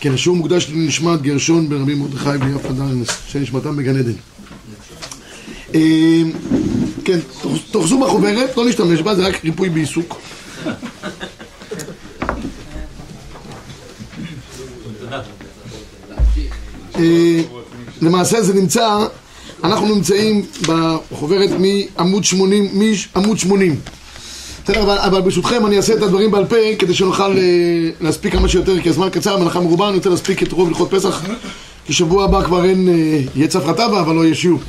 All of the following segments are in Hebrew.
כן, השיעור מוקדש לנשמת גרשון בן רבי מרדכי ויפה דרנס, שנשמתם בגן עדן. אה, כן, תאחזו בחוברת, לא נשתמש בה, זה רק ריפוי בעיסוק. אה, למעשה זה נמצא, אנחנו נמצאים בחוברת מעמוד 80, מעמוד 80. בסדר, אבל, אבל ברשותכם אני אעשה את הדברים בעל פה כדי שנוכל אה, להספיק כמה שיותר, כי הזמן קצר, המלאכה מרובה, אני רוצה להספיק את רוב הלכות פסח, כי שבוע הבא כבר אין, אה, יהיה צפרא טבא, אבל לא יהיה שיעור,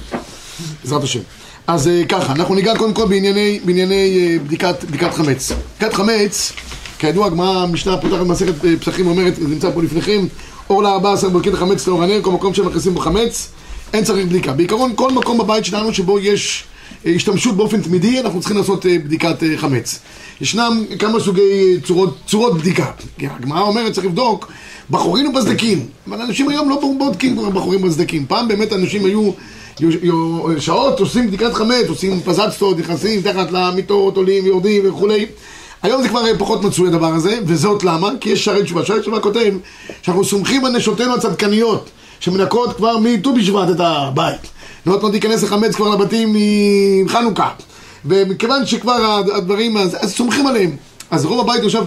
בעזרת השם. אז אה, ככה, אנחנו ניגע קודם כל בענייני, בענייני בדיקת, בדיקת חמץ. בדיקת חמץ, כידוע, הגמרא, המשנה פותחת מסכת פסחים אומרת, זה נמצא פה לפניכם, אור ל-14 ברכית החמץ לאור הנר, כל מקום שמכניסים בו חמץ, אין צריך בדיקה. בעיקרון, כל מקום בבית שלנו שבו יש השתמשות באופן תמידי, אנחנו צריכים לעשות אה, בדיקת אה, חמץ. ישנם כמה סוגי צורות, צורות בדיקה. הגמרא אומרת, צריך לבדוק בחורים ובסדקים. אבל אנשים היום לא בודקים כבר בחורים ובסדקים. פעם באמת אנשים היו שעות עושים בדיקת חמץ, עושים פזצטות, נכנסים תחת למיטות, עולים ויורדים וכולי. היום זה כבר פחות מצוי הדבר הזה, וזאת למה? כי יש שערי תשובה. שערי תשובה כותב שאנחנו סומכים על נשותינו הצדקניות, שמנקות כבר מט"ו בשבט את הבית. לא נותנות להיכנס לחמץ כבר לבתים מחנוכה. ומכיוון שכבר הדברים, אז, אז סומכים עליהם. אז רוב הבית יושב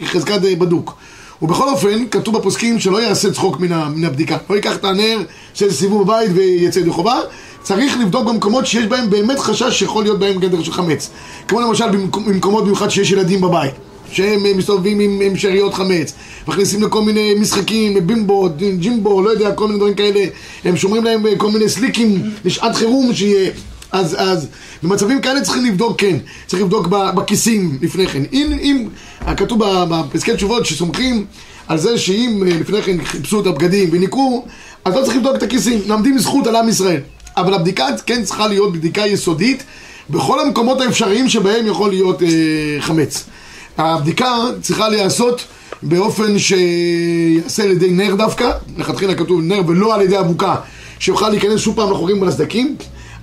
כחזקת בדוק. ובכל אופן, כתוב בפוסקים שלא יעשה צחוק מן, הבדיקה. לא ייקח את הנר, של סיבוב בבית ויצא ידי חובה. צריך לבדוק במקומות שיש בהם באמת חשש שיכול להיות בהם גדר של חמץ. כמו למשל במקומות במיוחד שיש ילדים בבית. שהם מסתובבים עם, עם שאריות חמץ, מכניסים לכל מיני משחקים, בימבו, ג'ימבו, לא יודע, כל מיני דברים כאלה, הם שומרים להם כל מיני סליקים לשעת חירום שיהיה. אז, אז במצבים כאלה צריכים לבדוק, כן, צריך לבדוק בכיסים לפני כן. אם, אם כתוב בפסקי תשובות שסומכים על זה שאם אה, לפני כן חיפשו את הבגדים וניקו, אז לא צריך לבדוק את הכיסים, למדים זכות על עם ישראל. אבל הבדיקה כן צריכה להיות בדיקה יסודית בכל המקומות האפשריים שבהם יכול להיות אה, חמץ. הבדיקה צריכה להיעשות באופן שיעשה על ידי נר דווקא, לכתחילה כתוב נר ולא על ידי אבוקה, שיוכל להיכנס שוב פעם לחורים ולסדקים.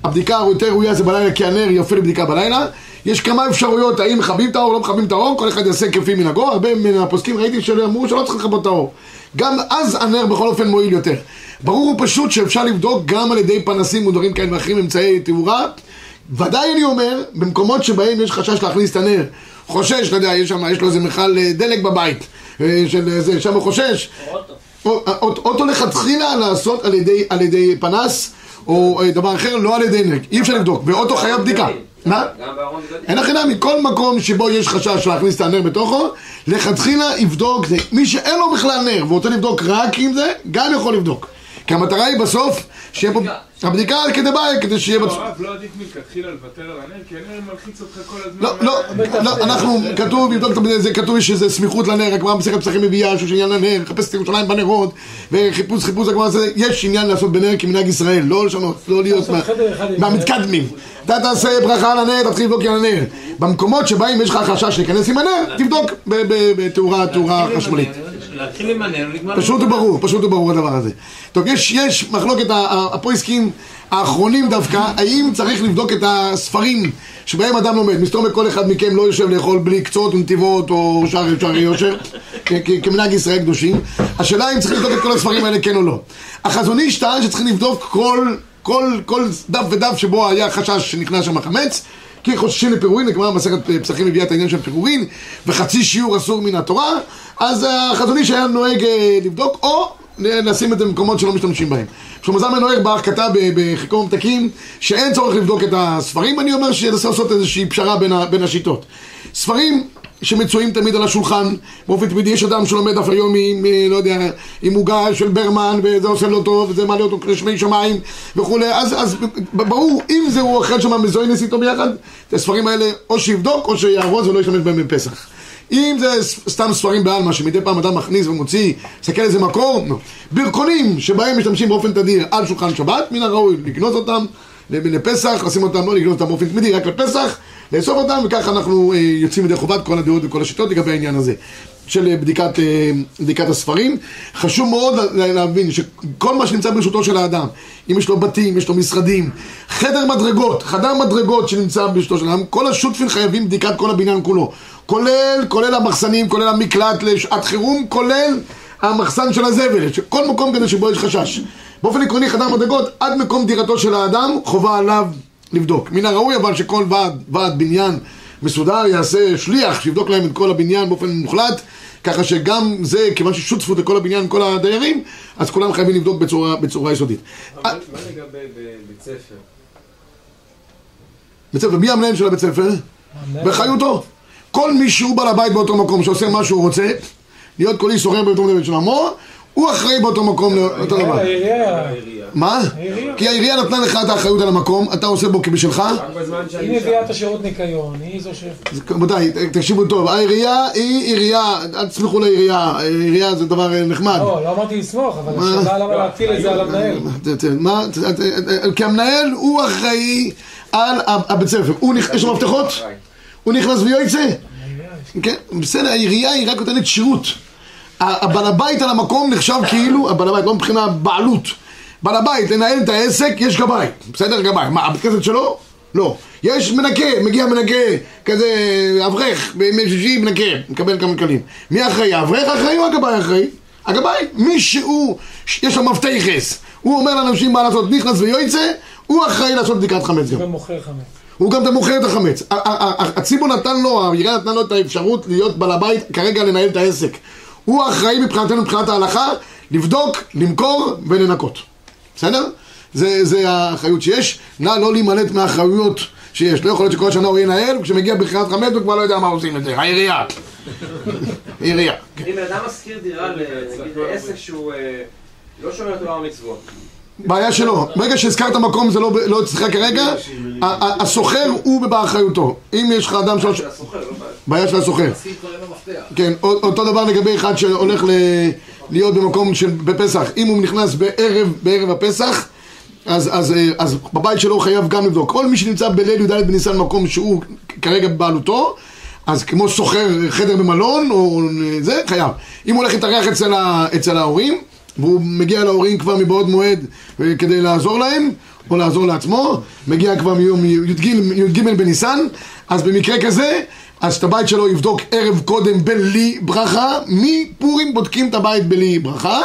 הבדיקה היותר ראויה זה בלילה כי הנר יופיע לבדיקה בלילה. יש כמה אפשרויות, האם מכבים את האור, לא מכבים את האור, כל אחד יעשה כפי מנהגו. הרבה מן הפוסקים ראיתי שאמרו שלא צריך לכבות את האור. גם אז הנר בכל אופן מועיל יותר. ברור ופשוט שאפשר לבדוק גם על ידי פנסים ודברים כאלה ואחרים, אמצעי תאורה. ודאי אני אומר, במקומות שבהם יש חשש להכניס את הנר חושש, אתה יודע, יש שם, יש לו איזה מכל אה, דלק בבית, אה, של זה, שם הוא חושש. אוטו. אוטו לכתחילה לעשות על ידי, על ידי פנס, או אה, דבר אחר, לא על ידי נק. אי אפשר לבדוק, ואוטו חייב בדיקה. מה? אין הכי נמי, כל מקום שבו יש חשש להכניס את הנר בתוכו, לכתחילה יבדוק, זה. מי שאין לו בכלל נר ורוצה לבדוק רק עם זה, גם יכול לבדוק. כי המטרה היא בסוף שיהיה פה... הבדיקה על כדי בעיה, כדי שיהיה... לא, הרב, לא עדיף מלכתחילה לוותר על הנר, כי הנר מלחיץ אותך כל הזמן. לא, לא, לא, אנחנו, כתוב, את זה, כתוב שזה סמיכות לנר, הגמרא במסכת פסחים מביאה שיש עניין לנר, לחפש את ירושלים בנרות, וחיפוש, חיפוש הגמרא הזה, יש עניין לעשות בנר כמנהג ישראל, לא לשנות, לא להיות מהמתקדמים. אתה תעשה ברכה על הנר, תתחיל לבדוק על הנר. במקומות שבהם יש לך חשש להיכנס עם הנר, תבדוק בתאורה חשמלית. להתחיל. פשוט וברור, פשוט וברור הדבר הזה. טוב, יש, יש מחלוקת, הפויסקים האחרונים דווקא, האם צריך לבדוק את הספרים שבהם אדם לומד. מסתובב כל אחד מכם לא יושב לאכול בלי קצות ונתיבות או שערי שערי יושר, כמנהג ישראל קדושים. השאלה אם צריך לבדוק את כל הספרים האלה כן או לא. החזון איש טען שצריכים לבדוק כל, כל, כל דף ודף שבו היה חשש שנכנס שם חמץ. כי חוששים לפירורין, לגמרי מסכת פסחים מביאה את העניין של פירורין, וחצי שיעור אסור מן התורה, אז החזון איש היה נוהג אה, לבדוק, או לשים את זה במקומות שלא משתמשים בהם. שלמה זלמן באח כתב בחיקום ממתקים שאין צורך לבדוק את הספרים, אני אומר שצריך לעשות איזושהי פשרה בין השיטות. ספרים שמצויים תמיד על השולחן, באופן תמידי יש אדם שלומד אף היום עם, אה, לא יודע, עם עוגה של ברמן, וזה עושה לו טוב, וזה מעלה אותו לשמי שמיים וכולי, אז, אז ברור, אם זה הוא אוכל שם מזוינס איתו ביחד, את הספרים האלה או שיבדוק או שיארוז ולא ישתמש בהם בפסח. אם זה סתם ספרים בעלמא שמדי פעם אדם מכניס ומוציא, מסתכל איזה מקור, לא. ברכונים שבהם משתמשים באופן תדיר על שולחן שבת, מן הראוי לגנוז אותם לפסח, לשים אותם, לא לגנוז אותם באופן תמידי, רק לפסח, לאסוף אותם, וככה אנחנו אה, יוצאים ידי חובת כל הדעות וכל השיטות לגבי העניין הזה. של אה, בדיקת, אה, בדיקת הספרים. חשוב מאוד להבין שכל מה שנמצא ברשותו של האדם, אם יש לו בתים, יש לו משרדים, חדר מדרגות, חדר מדרגות שנמצא ברשותו של האדם, כל השותפים חייבים בדיקת כל הבניין כולו. כולל, כולל המחסנים, כולל המקלט לשעת חירום, כולל המחסן של הזבל, כל מקום כזה שבו יש חשש. באופן עקרוני חדר מדרגות, עד מקום דירתו של האדם, חובה עליו לבדוק. מן הראוי אבל שכל ועד, ועד בניין מסודר יעשה שליח, שיבדוק להם את כל הבניין באופן מוחלט, ככה שגם זה, כיוון ששותפות לכל הבניין, כל הדיירים, אז כולם חייבים לבדוק בצורה, בצורה יסודית. אבל מה לגבי בבית ספר? בית ספר, מי המנהל של הבית ספר? באחריותו. כל מי שהוא בעל הבית באותו מקום, שעושה מה שהוא רוצה, להיות כל איש סוחר באותו מדבר של עמו, הוא אחראי באותו מקום לאותו דבר. מה? כי העירייה נתנה לך את האחריות על המקום, אתה עושה בו כבשלך. היא מביאה את השירות ניקיון, היא זו ש... רבותיי, תקשיבו טוב, העירייה היא עירייה, אל תסמכו לעירייה, עירייה זה דבר אה, נחמד. לא, לא אמרתי לסמוך, אבל? השאלה למה להטיל את זה על המנהל. ת- ת- מה? כי המנהל הוא אחראי על הבית ספר. יש לו מפתחות? הוא נכנס ויוצא? כן, בסדר, העירייה היא רק נותנת שירות. הבעל הבית על המקום נחשב כאילו, הבעל הבית, לא מבחינה בעלות. בעל הבית, לנהל את העסק, יש גבאי. בסדר, גבאי. מה, הבית כנסת שלו? לא. יש מנקה, מגיע מנקה, כזה אברך, בימי שישי מנקה, מקבל כמה שקלים. מי אחראי? האברך אחראי או הגבאי אחראי? הגבאי, מי שהוא, יש לו מפתחס, הוא אומר לאנשים מה לעשות, נכנס ויוצא, הוא אחראי לעשות בדיקת חמץ גם. ומוכר חמץ. הוא גם מוכר את החמץ. הציבור נתן לו, העירייה נתנה לו את האפשרות להיות בעל הבית, כרגע לנהל את העסק. הוא אחראי מבחינתנו, מבחינת ההלכה, לבדוק, למכור ולנקות. בסדר? זה, זה האחריות שיש. נא לא להימלט מהאחריויות שיש. לא יכול להיות שכל שנה הוא ינהל, וכשמגיע בחירת חמץ הוא כבר לא יודע מה עושים את זה. העירייה. העירייה. אם בן אדם משכיר דירה לעסק שהוא אה, לא שומר תורה ומצוות. בעיה שלו. ברגע שהזכרת מקום זה לא, לא אצלך כרגע, ה- הסוחר הוא באחריותו. אם יש לך אדם שלוש... של הסוחר, לא בעיה. של הסוחר. כן, אותו דבר לגבי אחד שהולך ל- להיות במקום של בפסח. אם הוא נכנס בערב, בערב הפסח, אז, אז, אה, אז בבית שלו הוא חייב גם לבדוק. כל מי שנמצא בליל י"ד בניסן מקום שהוא כרגע בבעלותו, אז כמו סוחר חדר במלון או זה, חייב. אם הוא הולך להתארח אצל, אצל ההורים, והוא מגיע להורים כבר מבעוד מועד אה, כדי לעזור להם, או לעזור לעצמו, מגיע כבר מיום י"ג י"ג בניסן, אז במקרה כזה, אז את הבית שלו יבדוק ערב קודם בלי ברכה, מפורים בודקים את הבית בלי ברכה,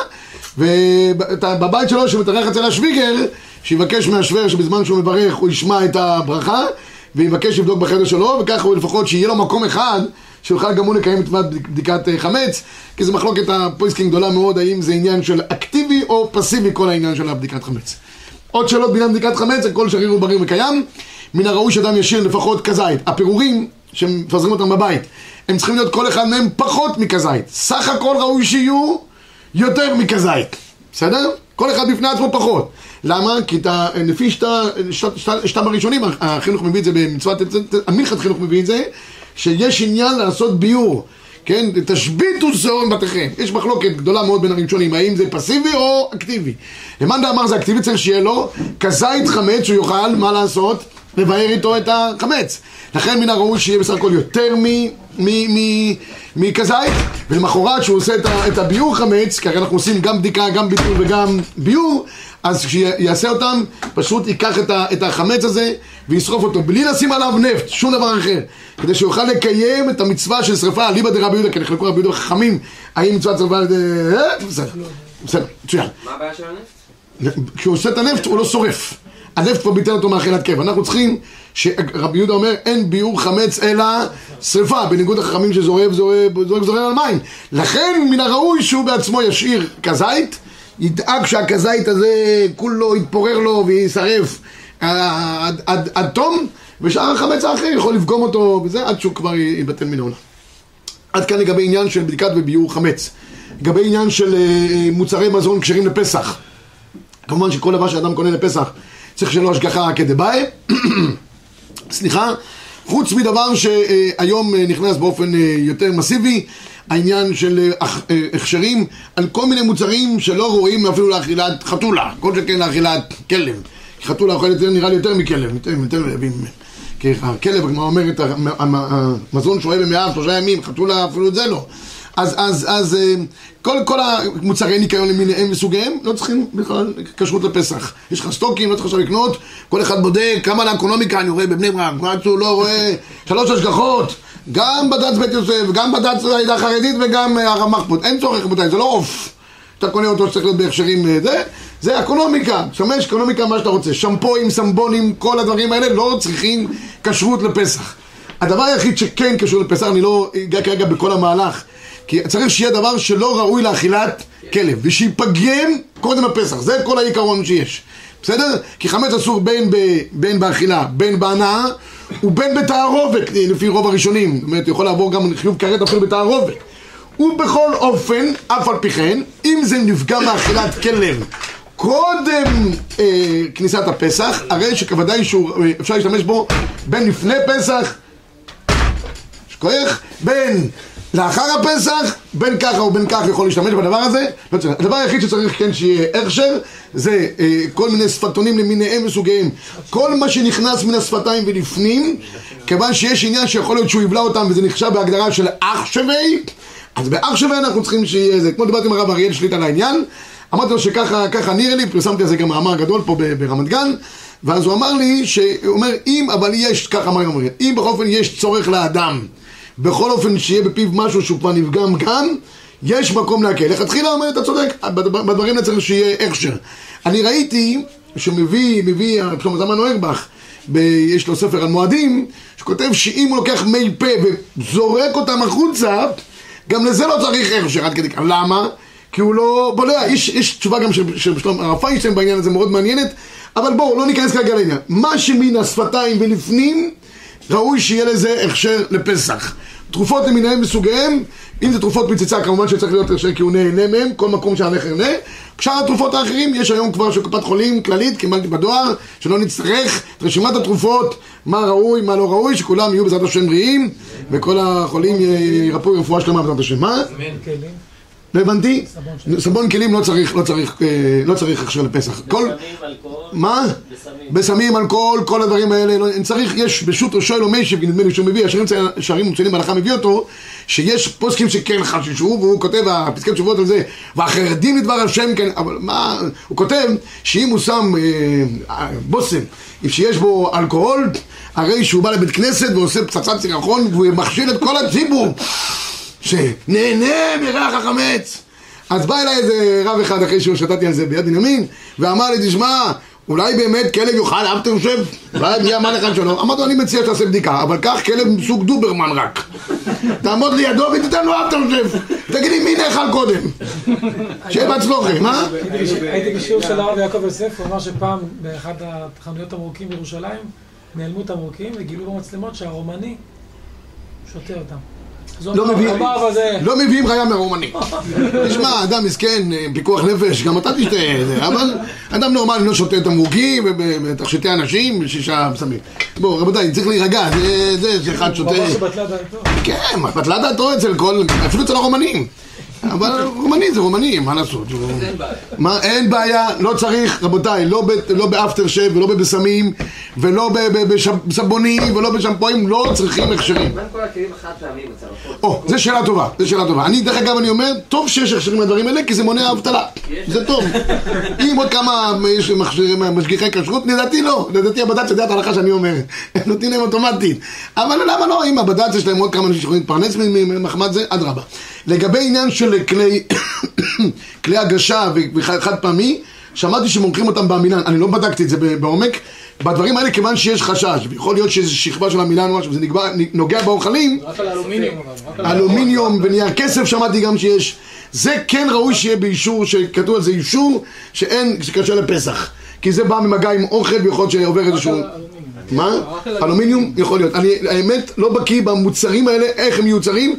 ובבית שלו שמתארח אצל השוויגר, שיבקש מהשוור שבזמן שהוא מברך הוא ישמע את הברכה, ויבקש לבדוק בחדר שלו, וככה לפחות שיהיה לו מקום אחד שיוכל גם הוא לקיים את בדיקת אה, חמץ, כי זו מחלוקת הפוסקים גדולה מאוד, האם זה עניין של אקטיבי או פסיבי כל העניין של הבדיקת חמץ. עוד שאלות בעניין בדיקת חמץ, הכל שריר ובריא וקיים. מן הראוי שאדם ישאיר לפחות כזית. הפירורים שמפזרים אותם בבית, הם צריכים להיות כל אחד מהם פחות מכזית. סך הכל ראוי שיהיו יותר מכזית. בסדר? כל אחד בפני עצמו פחות. למה? כי אתה, לפי שתם הראשונים, החינוך מביא את זה במצוות, המנחת חינוך מביא את זה, שיש עניין לעשות ביור. כן? תשביתו שעור מבתיכם. יש מחלוקת גדולה מאוד בין הראשונים, האם זה פסיבי או אקטיבי. למאן דאמר זה אקטיבי, צריך שיהיה לו כזית חמץ שהוא יוכל, מה לעשות? לבאר איתו את החמץ. לכן מן הראוי שיהיה בסך הכל יותר מכזית, ולמחרת שהוא עושה את את הביור חמץ, כי הרי אנחנו עושים גם בדיקה, גם ביטול וגם ביור, אז כשיעשה אותם, פשוט ייקח את, ה, את החמץ הזה וישרוף אותו, בלי לשים עליו נפט, שום דבר אחר, כדי שיוכל לקיים את המצווה של שרפה, אליבא דרבי יהודה, כי נחלקו רבי יהודה חכמים, האם מצוות שרפה, אה, בסדר, בסדר, מצוין. מה הבעיה של הנפט? כשהוא עושה את הנפט הוא לא שורף. הנפט כבר ביטל אותו מאכילת קבע. אנחנו צריכים, שרבי יהודה אומר, אין ביעור חמץ אלא שרפה, בניגוד לחכמים שזורק זורק זורק זורק על מים. לכן מן הראוי שהוא בעצמו ישאיר כזית, ידאג שהכזית הזה כולו יתפורר לו ויישרף אה, עד, עד, עד תום, ושאר החמץ האחר יכול לפגום אותו וזה עד שהוא כבר ייבטל מן העולם. עד כאן לגבי עניין של בדיקת וביעור חמץ. לגבי עניין של אה, מוצרי מזון כשרים לפסח. כמובן שכל דבר שאדם קונה לפסח צריך לו השגחה כדבעי, סליחה, חוץ מדבר שהיום אה, נכנס באופן אה, יותר מסיבי, העניין של אה, הכ- הכשרים על כל מיני מוצרים שלא רואים אפילו לאכילת חתולה, כל שכן לאכילת כלב. חתולה אוכלת נראה לי יותר מכלב, יותר, רעבים. כי הכלב, הגמרא אומרת, המ- המ- המזון שוהה במאה שלושה ימים, חתולה אפילו את זה לא. אז, אז, אז אה, כל, כל המוצרי ניקיון למיניהם וסוגיהם לא צריכים בכלל כשרות לפסח. יש לך סטוקים, לא צריך עכשיו לקנות, כל אחד בודק כמה לאקונומיקה אני רואה בבני ברק, מה שהוא לא רואה שלוש השגחות, גם בד"ץ בית יוסף, גם בד"ץ העדה החרדית וגם אה, הרמ"ח פה. אין צורך, רבותיי, זה לא עוף. שאתה קונה אותו שצריך להיות בהכשרים אה, זה, זה אקונומיקה, שמש אקונומיקה מה שאתה רוצה, שמפואים, סמבונים, כל הדברים האלה לא צריכים כשרות לפסח. הדבר היחיד שכן קשור לפסח, אני לא אגע כרגע בכל המהלך, כי צריך שיהיה דבר שלא ראוי לאכילת כלב, ושיפגם קודם הפסח, זה כל העיקרון שיש, בסדר? כי חמץ אסור בין, ב, בין באכילה, בין בהנאה, ובין בתערובת, לפי רוב הראשונים, זאת אומרת, יכול לעבור גם חיוב כרת אפילו בתערובת. ובכל אופן, אף על פי כן, אם זה נפגע מאכילת כלב קודם אה, כניסת הפסח, הרי שכוודאי שאפשר להשתמש בו בין לפני פסח, שכוח, בין לאחר הפסח, בין ככה ובין ככה יכול להשתמש בדבר הזה, לא. הדבר היחיד שצריך כן שיהיה הכשר, זה אה, כל מיני שפתונים למיניהם וסוגיהם. כל מה שנכנס מן השפתיים ולפנים, כיוון שיש עניין שיכול להיות שהוא יבלע אותם וזה נחשב בהגדרה של אח שווי, אז באח שווה אנחנו צריכים שיהיה זה, כמו דיברתי עם הרב אריאל שליט על העניין, אמרתי לו שככה ככה נראה לי, פרסמתי על זה גם מאמר גדול פה ברמת גן, ואז הוא אמר לי, שהוא אומר, אם, אבל יש, ככה אמר אם בכל אופן יש צורך לאדם, בכל אופן שיהיה בפיו משהו שהוא כבר נפגם גם, יש מקום להקל. לכתחילה אומר, אתה צודק, בדברים האלה צריך שיהיה הכשר. אני ראיתי שמביא, מביא, שלמה זמן נוירבך, יש לו ספר על מועדים, שכותב שאם הוא לוקח מי פה וזורק אותם החוצה, גם לזה לא צריך הכשר עד כדי כך. למה? כי הוא לא בולע. יש, יש תשובה גם של שלום הרב פיינשטיין בעניין הזה מאוד מעניינת, אבל בואו, לא ניכנס כרגע לעניין. מה שמן השפתיים ולפנים, ראוי שיהיה לזה הכשר לפסח. תרופות למיניהם וסוגיהם, אם זה תרופות מציצה כמובן שצריך להיות הכשר כי הוא נהנה מהם, כל מקום שהנכר נהנה. כשאר התרופות האחרים יש היום כבר של קופת חולים כללית, קיבלתי בדואר, שלא נצטרך את רשימת התרופות, מה ראוי, מה לא ראוי, שכולם יהיו בעזרת השם בריאים, וכל החולים ירפאו רפואה שלמה בעזרת השם. מה? לא הבנתי? סבון כלים לא צריך, לא צריך, אה, לא צריך הכשר לפסח. כל... מה? בסמים, אלכוהול, כל הדברים האלה, לא, צריך, יש בשו"ת ראשו אלו מיישב, נדמה לי שהוא מביא, השערים מצוינים בהלכה מביא אותו, שיש פוסקים שכן חששו, והוא כותב, הפסקי תשובות על זה, והחרדים לדבר השם כן, אבל מה, הוא כותב שאם הוא שם אה, בושם, שיש בו אלכוהול, הרי שהוא בא לבית כנסת ועושה פצצת סירחון והוא מכשיל את כל הציבור שנהנה מריח החמץ אז בא אליי איזה רב אחד אחרי שהוא שתתי על זה ביד בנימין ואמר לי תשמע אולי באמת כלב יאכל אפטר שב? אולי מי אמר לך שלא? אמרתי לו אני מציע שתעשה בדיקה אבל קח כלב מסוג דוברמן רק תעמוד לידו ותיתן לו אפטר שב תגיד לי מי נאכל קודם? שיהיה בהצלוחי, מה? הייתי בשיעור של הרב יעקב יוסף, הוא אמר שפעם באחד החנויות תמרוקים בירושלים נעלמו תמרוקים וגילו במצלמות שהרומני שותה אותם. לא מביאים, זה... לא מהרומני. תשמע, אדם מסכן, אה, פיקוח נפש, גם אתה תשתה את זה, אבל אדם נורמלי לא שותה תמרוקים ותכשיטי אנשים ושישה סמים. בואו, רבותיי, צריך להירגע, זה- שאחד שותה... כן, בטלה דעתו אצל כל, אפילו אצל הרומנים. אבל רומני זה רומני, מה לעשות? מה, אין בעיה, לא צריך, רבותיי, לא, לא באפטר שב ולא בבשמים ולא בסבונים ולא בשמפואים, לא צריכים הכשרים. מה עם כל הכלים החד בצלחות? או, זו שאלה טובה, זו שאלה טובה. אני, דרך אגב, אני אומר, טוב שיש הכשרים לדברים האלה, כי זה מונע אבטלה. זה טוב. אם עוד כמה משגיחי כשרות, לדעתי לא. לדעתי הבד"ץ יודע את ההלכה שאני אומר. נותנים להם אוטומטית. אבל למה לא? אם הבד"ץ יש להם עוד כמה אנשים שיכולים להתפרנס ממחמד זה, אדרבה. לגבי עניין של כלי, כלי הגשה וחד פעמי, שמעתי שמומחים אותם בעמילן, אני לא בדקתי את זה בעומק, בדברים האלה כיוון שיש חשש, ויכול להיות שיש שכבה של עמילן או משהו, וזה נקבע- נוגע באוכלים, רק על אלומיניום אלומיניום ונייר כסף שמעתי גם שיש. זה כן ראוי שיהיה באישור, שכתוב על זה אישור שאין, שקשה לפסח. כי זה בא ממגע עם אוכל ויכול להיות שעובר איזשהו... מה? אלומיניום? יכול להיות. אני האמת לא בקיא במוצרים האלה, איך הם מיוצרים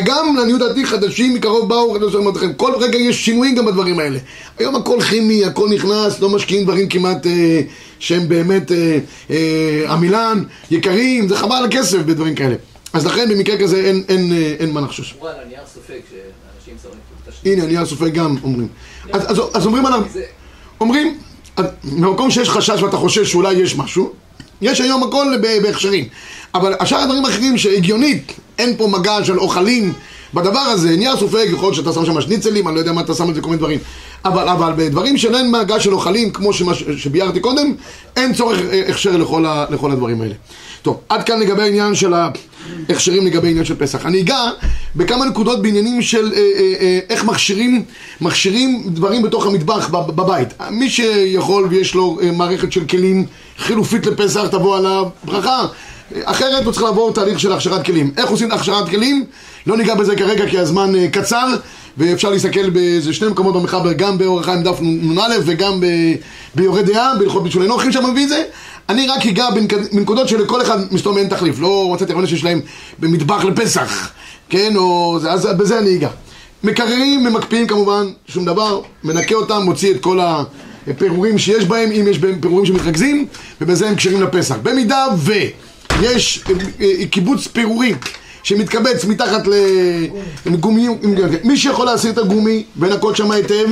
גם לעניות דעתי חדשים מקרוב באו, חדשים לכם, כל רגע יש שינויים גם בדברים האלה. היום הכל כימי, הכל נכנס, לא משקיעים דברים כמעט אה, שהם באמת אה, אה, עמילן, יקרים, זה חבל על הכסף בדברים כאלה. אז לכן במקרה כזה אין, אין, אה, אין מה לחשוש. אמרו על הנייר סופג שאנשים שמים את השנייה. הנה, נייר סופג גם אומרים. אז, אז, אז אומרים עליו, אומרים, במקום שיש חשש ואתה חושש שאולי יש משהו, יש היום הכל בהכשרים. אבל השאר הדברים האחרים שהגיונית, אין פה מגע של אוכלים בדבר הזה נהיה סופג, יכול להיות שאתה שם שם שניצלים, אני לא יודע מה אתה שם על זה, כל מיני דברים. אבל, אבל בדברים שאין מעגל של אוכלים, כמו שמה, שביארתי קודם, אין צורך אה, הכשר לכל, ה, לכל הדברים האלה. טוב, עד כאן לגבי העניין של ההכשרים לגבי העניין של פסח. אני אגע בכמה נקודות בעניינים של אה, אה, אה, איך מכשירים, מכשירים דברים בתוך המטבח בבית. מי שיכול ויש לו אה, מערכת של כלים חילופית לפסח, תבוא עליו ברכה. אחרת הוא צריך לעבור תהליך של הכשרת כלים. איך עושים הכשרת כלים? לא ניגע בזה כרגע כי הזמן אה, קצר ואפשר להסתכל באיזה שני מקומות במחבר, גם באור החיים דף נ"א וגם ביורי דעה, בהלכות בישולי נוחים שם מביא את זה. אני רק אגע בנקודות שלכל אחד מסתום אין תחליף. לא מצאתי רבנים שיש להם במטבח לפסח, כן? או אז בזה אני אגע. מקררים, ממקפיאים כמובן, שום דבר, מנקה אותם, מוציא את כל הפירורים שיש בהם, אם יש בהם פירורים שמתרכזים, ובזה הם כשרים לפסח. במידה ויש אה, אה, קיבוץ פירורים שמתקבץ מתחת לגומי, מי שיכול להסיר את הגומי ולנקות שם היטב,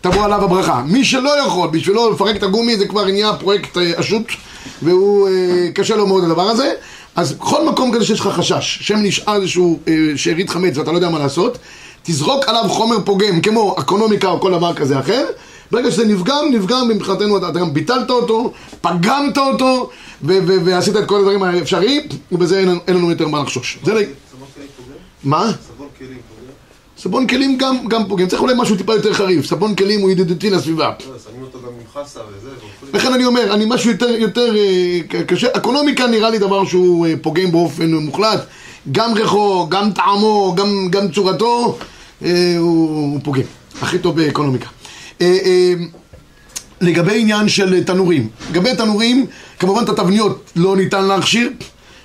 תבוא עליו הברכה. מי שלא יכול, בשבילו לפרק את הגומי זה כבר נהיה פרויקט אשוט אה, והוא, קשה לו מאוד הדבר הזה. אז בכל מקום כזה שיש לך חשש, שם נשאר איזשהו שארית חמץ ואתה לא יודע מה לעשות, תזרוק עליו חומר פוגם, כמו אקונומיקה או כל דבר כזה אחר, ברגע שזה נפגם, נפגם מבחינתנו, אתה גם ביטלת אותו, פגמת אותו, ועשית את כל הדברים האפשריים, ובזה אין, אין לנו יותר מה לחשוש. זה... מה? סבון כלים פוגע? גם, גם פוגע, צריך אולי משהו טיפה יותר חריף, סבון כלים הוא ידידותי לסביבה. לא, לכן אני אומר, אני משהו יותר, יותר אה, קשה, אקונומיקה נראה לי דבר שהוא אה, פוגם באופן מוחלט, גם ריחו, גם טעמו, גם, גם צורתו, אה, הוא, הוא פוגם, הכי טוב באקונומיקה. אה, אה, לגבי עניין של תנורים, לגבי תנורים, כמובן את התבניות לא ניתן להכשיר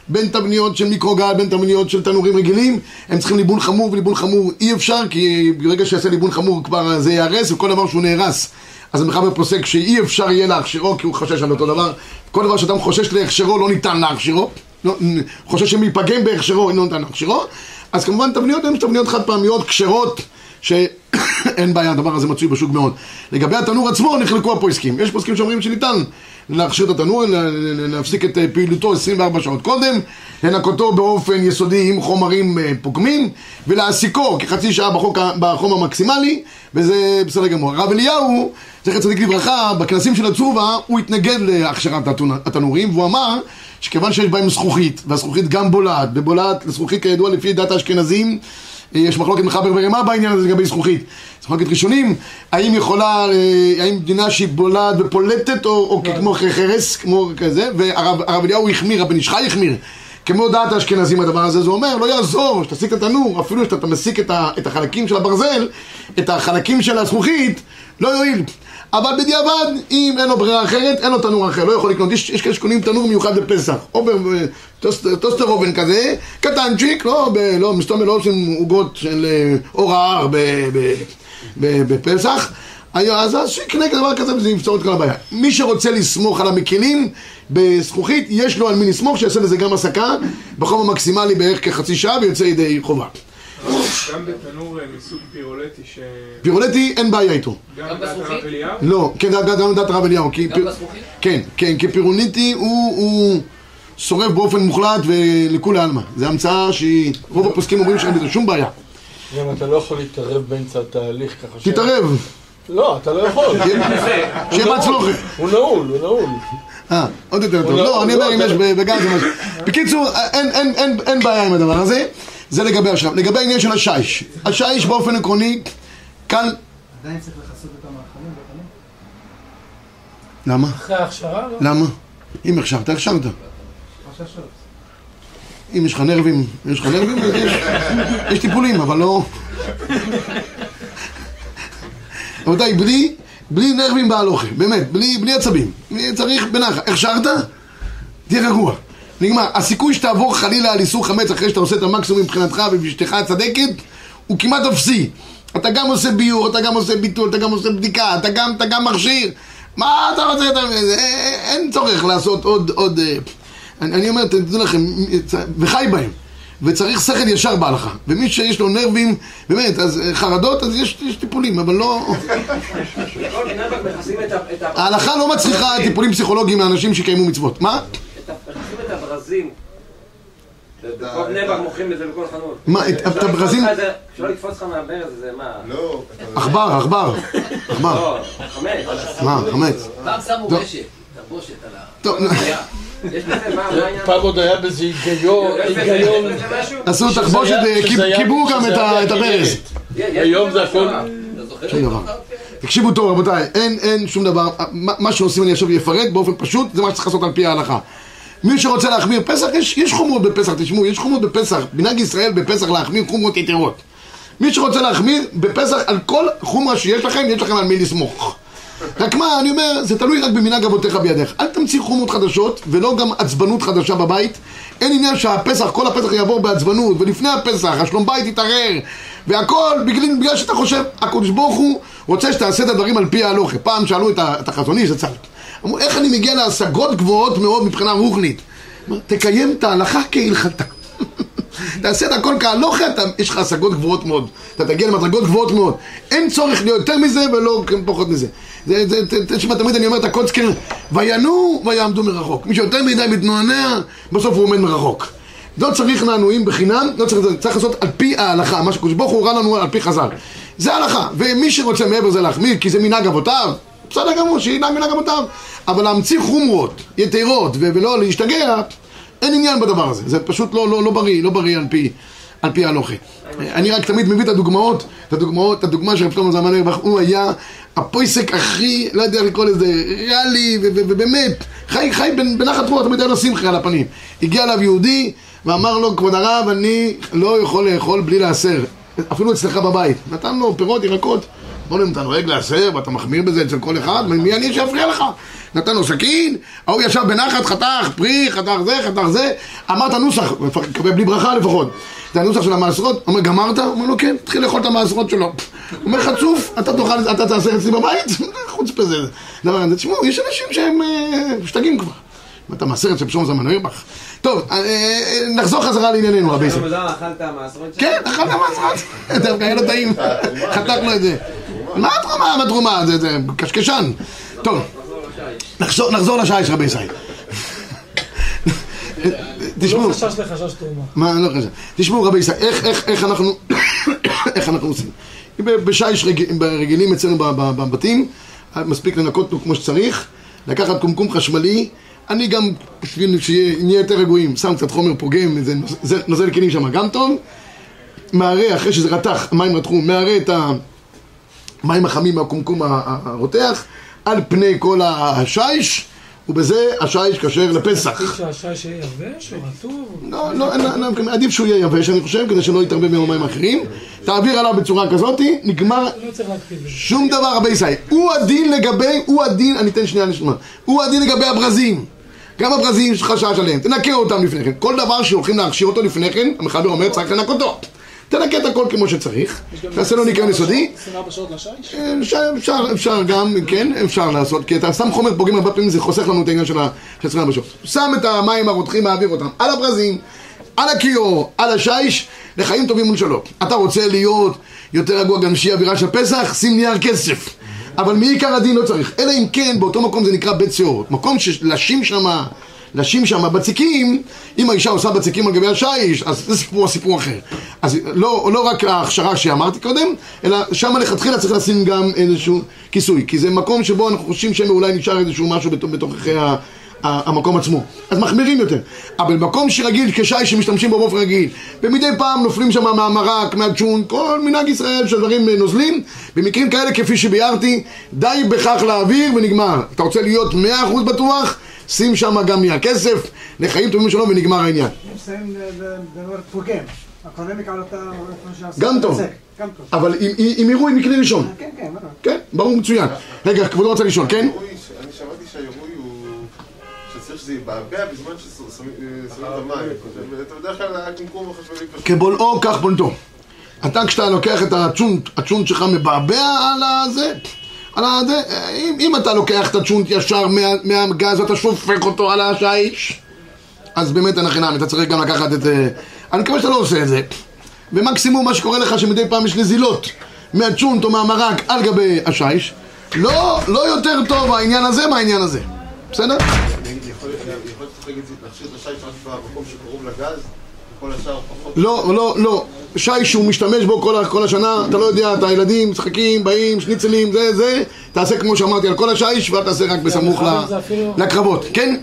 בין תבניות של מיקרוגל, בין תבניות של תנורים רגילים, הם צריכים ליבון חמור, וליבון חמור אי אפשר, כי ברגע שיעשה ליבון חמור כבר זה ייהרס, וכל דבר שהוא נהרס, אז המחבר פוסק שאי אפשר יהיה להכשירו, כי הוא חושש על אותו דבר. כל דבר שאדם חושש להכשירו, לא ניתן להכשירו. לא, חושש שמייפגם בהכשרו, אינו ניתן להכשירו. אז כמובן תבניות הן תבניות חד פעמיות, כשרות, שאין בעיה, הדבר הזה מצוי בשוק מאוד. לגבי התנור עצמו, נחלקו הפוסקים. יש פוסקים שאומרים שניתן להכשיר את התנור, להפסיק את אה, פעילותו 24 שעות קודם, לנקותו באופן יסודי עם חומרים אה, פוגמים, ולהעסיקו כחצי שעה בחוק, בחום המקסימלי, וזה בסדר גמור. הרב אליהו, זכר צדיק לברכה, בכנסים של הצובה, הוא התנגד להכשרת התנורים, והוא אמר שכיוון שיש בהם זכוכית, והזכוכית גם בולעת, ובולעת לזכוכית כידוע לפי דת האשכנזים, יש מחלוקת מחבר ורמה בעניין הזה לגבי זכוכית. זו מחלוקת ראשונים, האם יכולה, אה, האם מדינה שהיא בולעת ופולטת או, או כן. כמו חרס, כמו כזה, והרב אליהו החמיר, רבי נשחי החמיר. כמו דעת האשכנזים הדבר הזה, זה אומר, לא יעזור שתסיק את התנור, אפילו שאתה מסיק את החלקים של הברזל, את החלקים של הזכוכית, לא יועיל. אבל בדיעבד, אם אין לו ברירה אחרת, אין לו תנור אחר, לא יכול לקנות. יש, כאלה שקונים תנור מיוחד לפסח, או בטוסטר אובן כזה, קטנצ'יק, לא, לא, מסתובב לא עושים עוגות של אה, אור ההר בפסח. אז שיקנה דבר כזה וזה יפתור את כל הבעיה. מי שרוצה לסמוך על המקילים בזכוכית, יש לו על מי לסמוך, שיעשה לזה גם הסקה בחום המקסימלי בערך כחצי שעה ויוצא ידי חובה. גם בתנור אה, מסוג פירולטי ש... פירולטי אין בעיה איתו. גם בדעת הרב אליהו? לא, כן, גם בדעת הרב אליהו. גם בזכוכית? כן, כן, כי פירוליטי הוא שורף באופן מוחלט ולכולי עלמא. זו המצאה שהיא, רוב הפוסקים אומרים שאין בזה שום בעיה. גם אתה לא יכול להתערב באמצע התהליך ככה ש... תתערב. לא, אתה לא יכול. שיהיה בהצלוחי. הוא נעול, הוא נעול. אה, עוד יותר טוב. לא, אני אומר אם יש בגז משהו. בקיצור, אין בעיה עם הדבר הזה. זה לגבי השלב. לגבי העניין של השיש. השיש באופן עקרוני, קל... עדיין צריך לכסות את המאכלים? למה? אחרי ההכשרה? לא? למה? אם הכשרת, הכשרת. אם יש לך נרבים, יש לך נרבים, יש טיפולים, אבל לא... רבותיי, בלי, בלי נרבים בהלוכה, באמת, בלי, בלי עצבים. צריך בנחת. הכשרת? תהיה רגוע. נגמר. הסיכוי שתעבור חלילה על איסור חמץ אחרי שאתה עושה את המקסימום מבחינתך ובאשתך הצדקת הוא כמעט אפסי. אתה גם עושה ביור, אתה גם עושה ביטול, אתה גם עושה בדיקה, אתה גם, אתה גם מכשיר. מה אתה רוצה? אתה... אין צורך לעשות עוד, עוד... אה, אני, אני אומר, תדעו לכם, וחי בהם. וצריך שכל ישר בהלכה. ומי שיש לו נרבים, באמת, אז אה, חרדות, אז יש, יש טיפולים, אבל לא... ההלכה לא מצריכה טיפולים פסיכולוגיים לאנשים שיקיימו מצוות. מה? הברזים. בכל בני ברק מוכרים את זה בכל חנות. מה, את- את הברזים? אפשר לתפוס לך מהברז, זה מה? לא, אתה- עכבר, עכבר. עכבר. לא, חמש. מה, חמץ. פעם שמו. רשת, תחבושת על ה... טוב, העניין? פעם עוד היה בזה היגיון? עשו תחבושת, היה- קיבלו גם את את הברז. היום זה הכל- אה? אתה זוכר? שום דבר. תקשיבו טוב רבותיי, אין, אין שום דבר, מה, מה שעושים אני עכשיו אפרט באופן פשוט, זה מה שצריך לעשות על פי ההלכה. מי שרוצה להחמיר פסח, יש, יש חומרות בפסח, תשמעו, יש חומרות בפסח, מנהג ישראל בפסח להחמיר חומרות יתרות. מי שרוצה להחמיר בפסח על כל חומרה שיש לכם, יש לכם על מי לסמוך. רק מה, אני אומר, זה תלוי רק במנהג אבותיך בידיך. אל תמציא חומות חדשות, ולא גם עצבנות חדשה בבית. אין עניין שהפסח, כל הפסח יעבור בעצבנות, ולפני הפסח, השלום בית יתערער, והכל בגלל, בגלל שאתה חושב, הקדוש ברוך הוא רוצה שתעשה את הדברים על פי ההלוכה. פעם שאלו את, החזון איש זצ"ל, אמרו, איך אני מגיע להשגות גבוהות מאוד מבחינה רוחנית? תקיים את ההלכה כהלכתה. תעשה את הכל כהלוכה, אתה- יש לך השגות גבוהות מאוד. אתה תגיע למדרגות גבוהות מאוד. אין צורך להיות יותר מזה ולא פחות מזה. זה, זה, זה, תשמע, תמיד אני אומר את הקוצקר, וינועו ויעמדו מרחוק. מי שיותר מדי מתנועע, בסוף הוא עומד מרחוק. לא צריך נענועים בחינם, לא צריך, צריך לעשות על פי ההלכה, מה שקדוש ברוך הוא הורה לנו על פי חז"ל. זה ההלכה, ומי שרוצה מעבר לזה להחמיר, כי זה מנהג אבותיו, בסדר גמור, שינהג מנהג אבותיו. אבל להמציא חומרות, יתרות, ולא להשתגע, אין עניין בדבר הזה, זה פשוט לא, לא, לא בריא, לא בריא על פי, על פי ההלוכה. אני רק תמיד מביא את הדוגמאות, את הדוגמאות, את הדוגמה של רב שלמה זלמן אוירבך, הוא היה הפויסק הכי, לא יודע לקרוא לזה, ריאלי, ובאמת, חי, חי בנ- בנחת רוח, תמיד היה לו שמחה על הפנים. הגיע אליו יהודי, ואמר לו, כבוד הרב, אני לא יכול לאכול בלי לעשר, אפילו אצלך בבית. נתן לו פירות, ירקות. אם אתה נוהג לעשר ואתה מחמיר בזה אצל כל אחד, מי אני שאפריע לך? נתן לו סכין, ההוא ישב בנחת, חתך פרי, חתך זה, חתך זה, אמר את הנוסח, מקבל בלי ברכה לפחות. זה הנוסח של המעשרות, אומר, גמרת? אומר לו, כן, תתחיל לאכול את המעשרות שלו. אומר, חצוף, אתה תאכל, אתה תעשה אצלי בבית? חוץ בזה. דבר הזה, תשמעו, יש אנשים שהם אה, משתגעים כבר. אתה מהסרט של שלמה זלמן אוירבך. טוב, אה, אה, נחזור חזרה לענייננו, רבי זלמן אכלת מעשרות שלו? כן, אכל את המעשרות. דווקא היה לו טעים. חתכנו את זה. מה התרומה? מה התרומה? זה- זה קשקשן. טוב, נחזור נחזור לשיש רבי ישראל. הוא תשמעו, לא חשש לחשש תרומה. מה, לא חשוב. תשמעו רבי ישראל, איך, איך, איך אנחנו, איך אנחנו עושים? בשיש רג, רגילים אצלנו ב- ב- בבתים, מספיק לנקות אותו כמו שצריך, לקחת קומקום חשמלי, אני גם, בשביל שנהיה יותר רגועים, שם קצת חומר פוגם, איזה נוז- נוזל כלים שם גם טוב, מערה, אחרי שזה רתח, המים רתחו, מערה את המים החמים מהקומקום הרותח, על פני כל השיש, ובזה השיש כשר לפסח. עדיף שהשי שיהיה יבש או רטוב? לא, לא, עדיף שהוא יהיה יבש, אני חושב, כדי שלא יתערבב עם המים האחרים. תעביר עליו בצורה כזאת, נגמר לא. שום דבר, רבי ישראל. הוא הדין לגבי, הוא הדין, אני אתן שנייה נשמע. הוא הדין לגבי הברזים. גם הברזים יש חשש עליהם, תנקה אותם לפני כן. כל דבר שהולכים להכשיר אותו לפני כן, המחבר אומר, צריך לנקותו. תנקה את הכל כמו שצריך, תעשה לו ניקיון יסודי. 24 שעות לשיש? אפשר, אפשר, אפשר גם, כן, אפשר לעשות, כי אתה שם חומר פוגם הרבה פעמים זה חוסך לנו את העניין של ה- של 24 שעות. שם את המים הרותחים, מעביר אותם על הברזים, על הכיור, על השיש, לחיים טובים ולשלום. אתה רוצה להיות יותר רגוע גם שיהיה אווירה של פסח, שים נייר כסף. אבל מעיקר הדין לא צריך, אלא אם כן באותו מקום זה נקרא בית שאורות. מקום שלשים שמה, לשים שם בציקים, אם האישה עושה בציקים על גבי השיש, אז זה סיפור, סיפור אחר. אז לא, לא רק ההכשרה שאמרתי קודם, אלא שם לכתחילה צריך לשים גם איזשהו כיסוי, כי זה מקום שבו אנחנו חושבים שאולי נשאר איזשהו משהו בתוככי ה... המקום עצמו. אז מחמירים יותר. אבל מקום שרגיל, כשי שמשתמשים בו באופן רגיל, ומדי פעם נופלים שם מהמרק, מהצ'ון, כל מנהג ישראל שהדברים אה, נוזלים, במקרים כאלה כפי שביארתי, די בכך להעביר ונגמר. אתה רוצה להיות 100% בטוח, שים שם גם מהכסף, לחיים טובים ושלום ונגמר העניין. איפה שעשה גם טוב. אבל עם- עם עם עירוי מכלי ראשון. כן, כן, בטח. כן, ברור מצוין. רגע, כבודו רוצה לשאול, כן? אני שמעתי שהעירוי הוא... שצריך שזה יבעבע בזמן ששמים אה, את המים. אתה בדרך כלל הקומקום החשמלי פשוט... כבולעו כך בונתו. אתה כשאתה לוקח את הצ'ונט, הצ'ונט שלך מבעבע על הזה, על הזה, אם, אם אתה לוקח את הצ'ונט ישר מה, מהגז ואתה שופך אותו על השיש, אז באמת אין חינם, אתה צריך גם לקחת את... אה, אני מקווה שאתה לא עושה את זה. ומקסימום מה שקורה לך שמדי פעם יש נזילות מהצ'ונט או מהמרק על גבי השיש, לא, לא יותר טוב העניין הזה מהעניין הזה. בסדר? יכול להיות להכשיר את השיש רק במקום שקרוב לגז? פחות? לא, לא, לא. שי שהוא משתמש בו כל, כל השנה, אתה לא יודע, אתה ילדים, משחקים, באים, שניצלים, זה, זה, תעשה כמו שאמרתי על כל השיש, ואל תעשה רק בסמוך לחבר ל- זה אפילו- לקרבות, כן?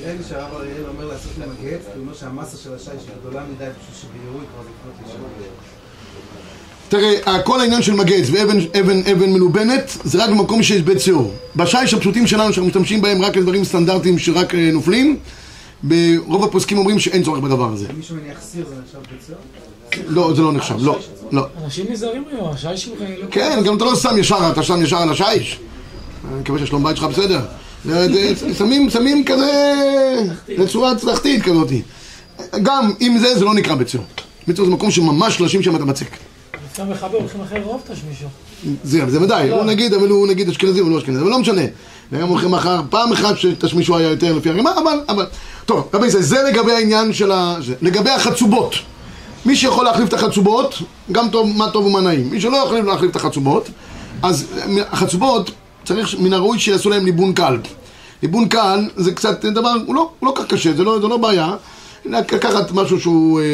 נראה לי שהרב אריאל אומר לעשות הגט, כי הוא אומר שהמסה של השיש היא גדולה מדי בשביל שבעירוי כבר זה לקנות לשם. תראה, כל העניין של מגץ ואבן אבן, אבן מלובנת זה רק במקום שיש בית שיעור. בשיש הפשוטים שלנו, שאנחנו משתמשים בהם רק לדברים סטנדרטיים שרק אה, נופלים, ברוב הפוסקים אומרים שאין צורך בדבר הזה. מישהו מניח סיר זה נחשב ביצוע? לא, זה לא נחשב, לא, לא. אנשים נזהרים היום, השיש שלך לא... כן, גם אתה לא שם ישר, אתה שם ישר על השיש. אני מקווה שהשלום בית שלך בסדר. זה- שמים, שמים כזה, לצורה תחתית כזאת. גם אם זה, זה לא נקרא ביצוע. ביצוע זה מקום שממש לשים שם את הבצק. הולכים אחרי רוב תשמישו. זה, זה ודאי, הוא נגיד, אבל הוא נגיד אשכנזי, הוא לא אשכנזי, אבל לא משנה. וגם הולכים אחר, פעם אחת שתשמישו היה יותר לפי הרימה, אבל, אבל, טוב, רבי זה, זה לגבי העניין של ה... לגבי החצובות. מי שיכול להחליף את החצובות, גם טוב, מה טוב ומה נעים. מי שלא יכול להחליף את החצובות, אז החצובות, צריך, מן הראוי שיעשו להם ליבון קל. ליבון קל זה קצת דבר, הוא לא, הוא לא כך קשה, זה לא, זה לא בעיה. לקחת משהו שהוא אה,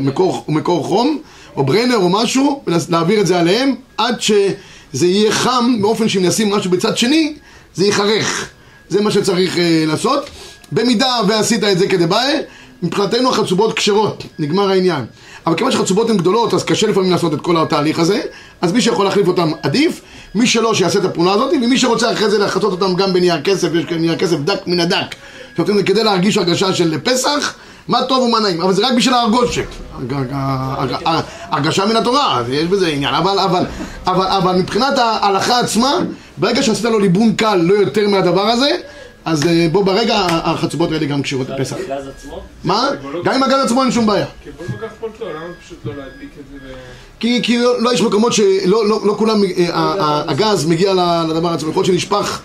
מקור, מקור חום, או ברנר או משהו, ולהעביר את זה עליהם, עד שזה יהיה חם, באופן שאם נשים משהו בצד שני, זה ייחרך. זה מה שצריך אה, לעשות. במידה ועשית את זה כדבעי, מבחינתנו החצובות כשרות, נגמר העניין. אבל כיוון שחצובות הן גדולות, אז קשה לפעמים לעשות את כל התהליך הזה, אז מי שיכול להחליף אותם עדיף, מי שלא שיעשה את הפעולה הזאת, ומי שרוצה אחרי זה לחצות אותם גם בנייר כסף, יש כאן נייר כסף דק מן הדק, זה כדי להרגיש הרגשה של פסח, מה טוב ומה נעים, אבל זה רק בשביל הג- הרגשה מן התורה, אז יש בזה עניין, אבל, אבל, אבל, אבל מבחינת ההלכה עצמה, ברגע שעשית לו ליבון קל, לא יותר מהדבר הזה, אז אה, בוא ברגע החצובות האלה גם קשירות לפסח. הגז עצמו? מה? גם עם הגז עצמו אין שום בעיה. כי בוא ניקח פולטו, למה פשוט לא להדליק את זה ו... כי, כי לא, לא יש מקומות שלא לא, לא כולם, אה, הגז מגיע לדבר עצמו, יכול להיות שנשפך,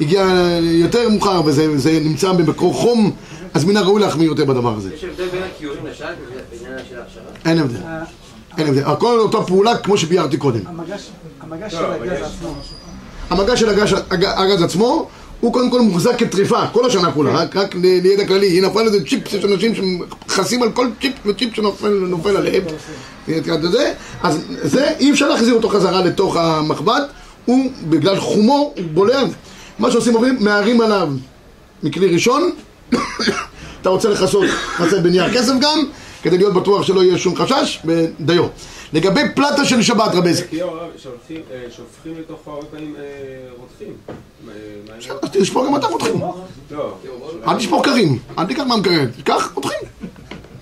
הגיע יותר מאוחר וזה זה נמצא במקור חום, אז מן הראוי להחמיר יותר בדבר הזה. יש הבדל בין הכיורים לשק בעניין של ההכשרה? אין הבדל, אין הבדל. הכל אותה פעולה כמו שביארתי קודם. המגש המגש לא, של הגז עצמו. המגע של הגז, הג- הגז עצמו, הוא קודם כל מוחזק כטריפה, כל השנה כולה, רק, רק לידע כללי, היא נפל איזה צ'יפ, יש אנשים שמכסים על כל צ'יפ וצ'יפ שנופל נופל עליהם, אז זה, אי אפשר להחזיר אותו חזרה לתוך המחבת, הוא, בגלל חומו, הוא בולע, מה שעושים אומרים, מערים עליו מכלי ראשון, אתה רוצה לכסות, תעשה בנייר כסף גם, כדי להיות בטוח שלא יהיה שום חשש, ודיו. לגבי פלטה של שבת, רבי שהולכים, אה, שהופכים לתוך הרבה פעמים אה, רותחים. אה, תשפור גם אתה רותחים. לא, אל תשפוך קרים, אל תיקח מהמקרר, תיקח רותחים.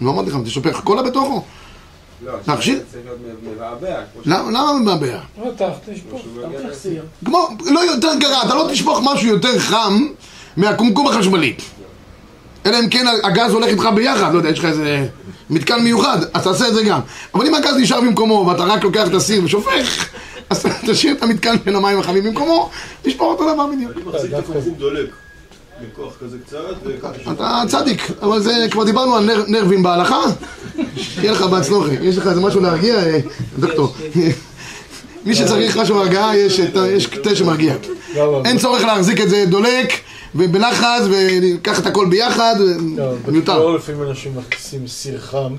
לא אמרתי לך, תשפך קולה בתוכו. לא, להכשיר? זה צריך להיות מבעבע, למה מבעבע? לא, תשפוך. כמו, לא יותר גרע, אתה לא תשפוך משהו יותר חם מהקומקום החשמלי. אלא אם כן הגז הולך איתך ביחד, לא יודע, יש לך איזה מתקן מיוחד, אז תעשה את זה גם. אבל אם הגז נשאר במקומו ואתה רק לוקח את הסיר ושופך, אז תשאיר את המתקן בין המים החמים במקומו, תשפוך אותו דבר בדיוק. אני מחזיק את הקומקום דולק. בכוח כזה קצת, אתה צדיק, אבל זה, כבר דיברנו על נר, נרבים בהלכה, שיהיה לך בהצלוחי. יש לך איזה משהו להרגיע, אה, דוקטור? מי שצריך משהו להרגעה, יש תה שמרגיע. אין צורך להחזיק את זה דולק ובלחץ ולקח את הכל ביחד, לא, מיותר. בתיאור לפעמים אנשים מכניסים סיר חם,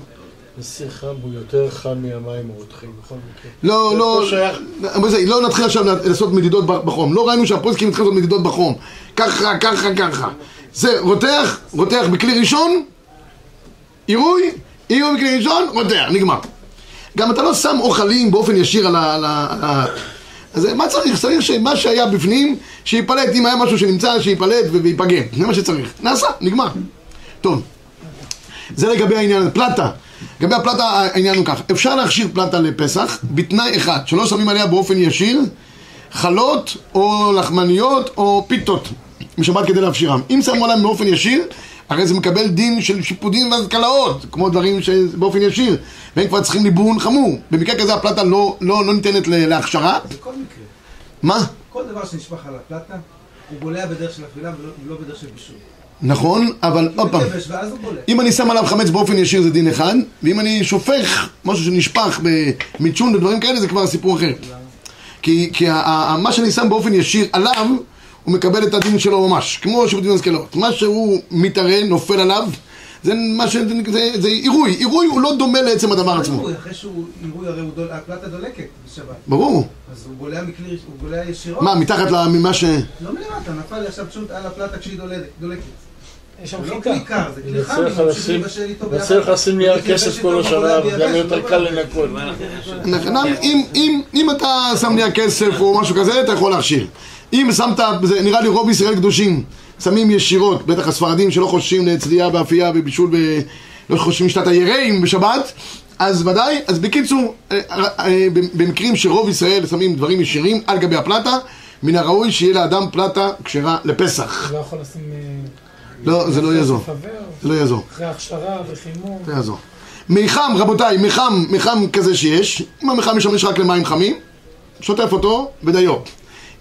וסיר חם הוא יותר חם מהמים הרותחים, בכל מקרה. לא, לא, לא לא נתחיל עכשיו לעשות מדידות בחום. לא ראינו שהפוסקים התחילו לעשות מדידות בחום. ככה, ככה, ככה. זה רותח, רותח בכלי ראשון, עירוי, עירוי בכלי ראשון, רותח, נגמר. גם אתה לא שם אוכלים באופן ישיר על ה... על ה, על ה אז מה צריך? צריך שמה שהיה בפנים, שייפלט, אם היה משהו שנמצא, שייפלט וייפגם. זה מה שצריך. נעשה, נגמר. טוב. זה לגבי העניין, פלטה. לגבי הפלטה העניין הוא כך, אפשר להכשיר פלטה לפסח בתנאי אחד, שלא שמים עליה באופן ישיר חלות או לחמניות או פיתות משבת כדי להפשירם. אם שמו עליהם באופן ישיר, הרי זה מקבל דין של שיפודים והזכלאות, כמו דברים שבאופן ישיר, והם כבר צריכים ליבון חמור. במקרה כזה הפלטה לא, לא, לא ניתנת להכשרה. בכל מקרה, מה? כל דבר שנשפך על הפלטה, הוא בולע בדרך של אכילה ולא ולא בדרך של בישול. נכון, אבל עוד פעם. ואז. אם אני שם עליו חמץ באופן ישיר זה דין אחד, ואם אני שופך משהו שנשפך במצ'ון ודברים כאלה זה כבר סיפור אחר. כי, כי ה- ה- מה שאני שם באופן ישיר עליו, הוא מקבל את הדין שלו ממש, כמו שיפוטים והשכלות. מה שהוא מתערה, נופל עליו, זה מה ש... זה, זה עירוי, עירוי הוא לא דומה לעצם הדבר עצמו. עירוי, אחרי שהוא עירוי, הרי הוא דול- הפלטה דולקת בשבת. ברור. אז הוא גולע מכלי, הוא גולע ישירות. מה, מתחת ממה ש... לא מלמטה, נפל עכשיו פשוט על הפלטה כשהיא דולקת-. יש שם זה לא חיטה. כלי קר, זה כלי לשים- נייר כסף כל השנה, וגם יותר קל לנקות. נכון, אם, אם, אם אתה שם נייר כסף או משהו כזה, אתה יכול להכשיר. אם שמת, זה נראה לי רוב ישראל קדושים, שמים ישירות, בטח הספרדים שלא חוששים לצלייה באפייה ובישול, ב... לא חושבים שיטת היראים בשבת, אז ודאי, אז בקיצור, אה, אה, במקרים שרוב ישראל שמים דברים ישירים על גבי הפלטה, מן הראוי שיהיה לאדם פלטה כשרה לפסח. לא יכול לשים... אה, לא, זה לא יעזור. זה לא יעזור. אחרי הכשרה וחימום. זה יעזור. מיחם, רבותיי, מיחם, מיחם כזה שיש, אם המיחם משמש רק למים חמים, שוטף אותו ודיו.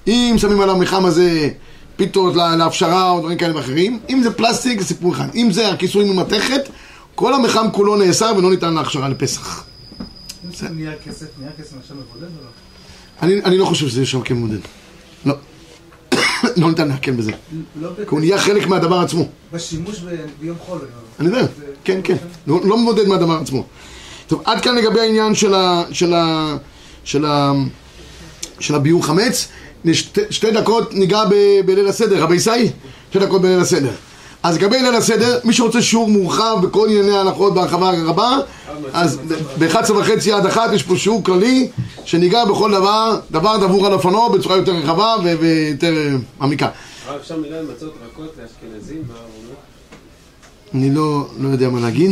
אם שמים על המיחם הזה פיתות לה- להפשרה או דברים כאלה ואחרים, אם זה פלסטיק זה סיפור אחד. אם זה הכיסוי ממתכת, כל המיחם כולו נאסר ולא ניתן להכשרה לפסח. נייר כסף, נייר כסף נחשב מבודד או לא? אני, לא חושב שזה יש שם כן מודד. לא. לא ניתן להקל בזה. לא כי הוא נהיה חלק מהדבר עצמו. בשימוש ביום חול. אני יודע, כן, כן. לא, לא מבודד מהדבר עצמו. טוב, עד כאן לגבי העניין. של הביור חמץ. שתי, שתי דקות ניגע בליל הסדר. רבי ישי? שתי דקות בליל הסדר. אז לגבי ליל הסדר, מי שרוצה שיעור מורחב בכל ענייני ההלכות בהרחבה רבה, אז ב-11 וחצי עד אחת יש פה שיעור כללי שניגע בכל דבר, דבר דבור על אופנו בצורה יותר רחבה ויותר אה, מעמיקה. הרב, אפשר מילה על מצות רכות לאשכנזים? אני לא, לא יודע מה להגיד.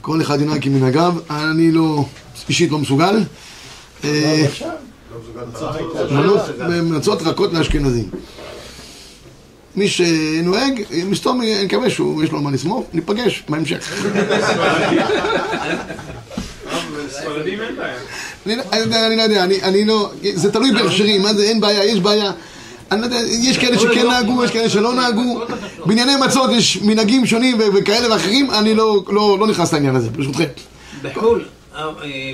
כל אחד ינהג כמנהגיו, אני לא, אישית לא מסוגל. מנות- מצות רכות לאשכנזים. מי שנוהג, מסתום, אני מקווה שיש לו מה לסמוך, ניפגש בהמשך. ספרדים אין בעיה. אני לא- אני יודע, אני לא יודע, אני- אני לא, זה תלוי בהכשרים, מה זה, אין בעיה, יש בעיה. אני לא יודע, יש כאלה שכן נהגו, יש כאלה שלא נהגו. בענייני מצות יש מנהגים שונים וכאלה ואחרים, אני לא- לא לא נכנס לעניין הזה, ברשותכם. בחו"ל,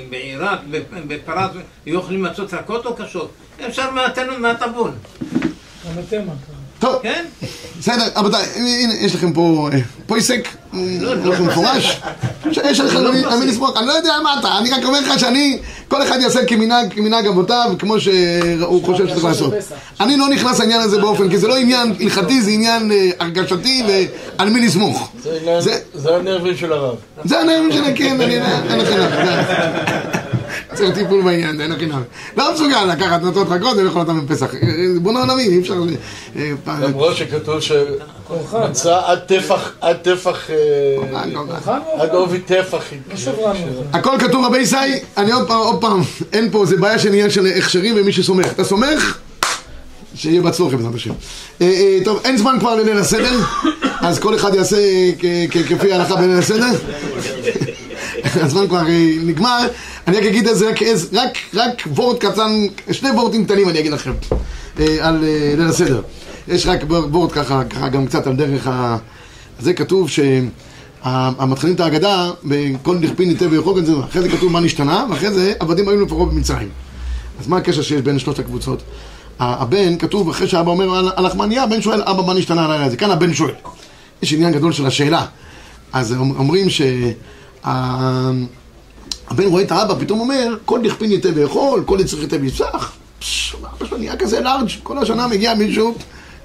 בעיראק, בפרס, היו אוכלים מצות רכות או קשות? אפשר מהטבון. טוב, כן? בסדר, רבותיי, הנה, יש לכם פה אה, פויסק, לא, לא לכם מפורש, יש לכם על מי- על מי לסמוך, אני לא יודע מה אתה, אני רק אומר לך שאני, כל אחד יעשה כמנהג אבותיו, כמו שהוא חושב שצריך לעשות. אני לא נכנס לעניין הזה באופן, כי זה לא עניין הלכתי, זה עניין אה, הרגשתי ועל מי לסמוך. זה הנרבים של הרב. זה הנאום שלה, כן, אני אין לכם צריך טיפול בעניין, אין הכי נמי. לא מסוגל לקחת נוטות רכות ולאכול אותם בפסח. בואו עולמי, אי אפשר... אה, פעם- למרות שכתוב. שמצה עד טפח, עד טפח, אה, עד עובי טפח. לא. הכל כתוב רבי ישי, אני עוד פעם, עוד פעם, אין פה, זה בעיה של עניין של הכשרים ומי שסומך. אתה סומך? שיהיה בהצלחה בעזרת השם. אה, אה, טוב, אין זמן כבר לליל הסדר, אז כל אחד יעשה כפי ההלכה בליל הסדר. הזמן כבר אה, נגמר. אני רק אגיד את זה, רק, רק, רק וורט קטן, שני וורטים קטנים אני אגיד לכם אה, על אה, ליל הסדר. יש רק וורט ככה, ככה גם קצת על דרך ה... זה כתוב שהמתחילים את ההגדה, בכל דכפין ניטה ויכול זה, אחרי זה כתוב מה נשתנה, ואחרי זה עבדים היו לפרעה במצרים. אז מה הקשר שיש בין שלושת הקבוצות? הבן, כתוב, אחרי שאבא אומר על- לחמניה, הבן שואל, אבא, מה נשתנה הלילה הזה? כאן הבן שואל. יש עניין גדול של השאלה. אז אומ- אומרים שהבן רואה את האבא, פתאום אומר, כל דכפין ייתה ויכול, כל יצריך ייתה ויפסח. אבא שלו נהיה כזה לארג', כל השנה מגיע מישהו,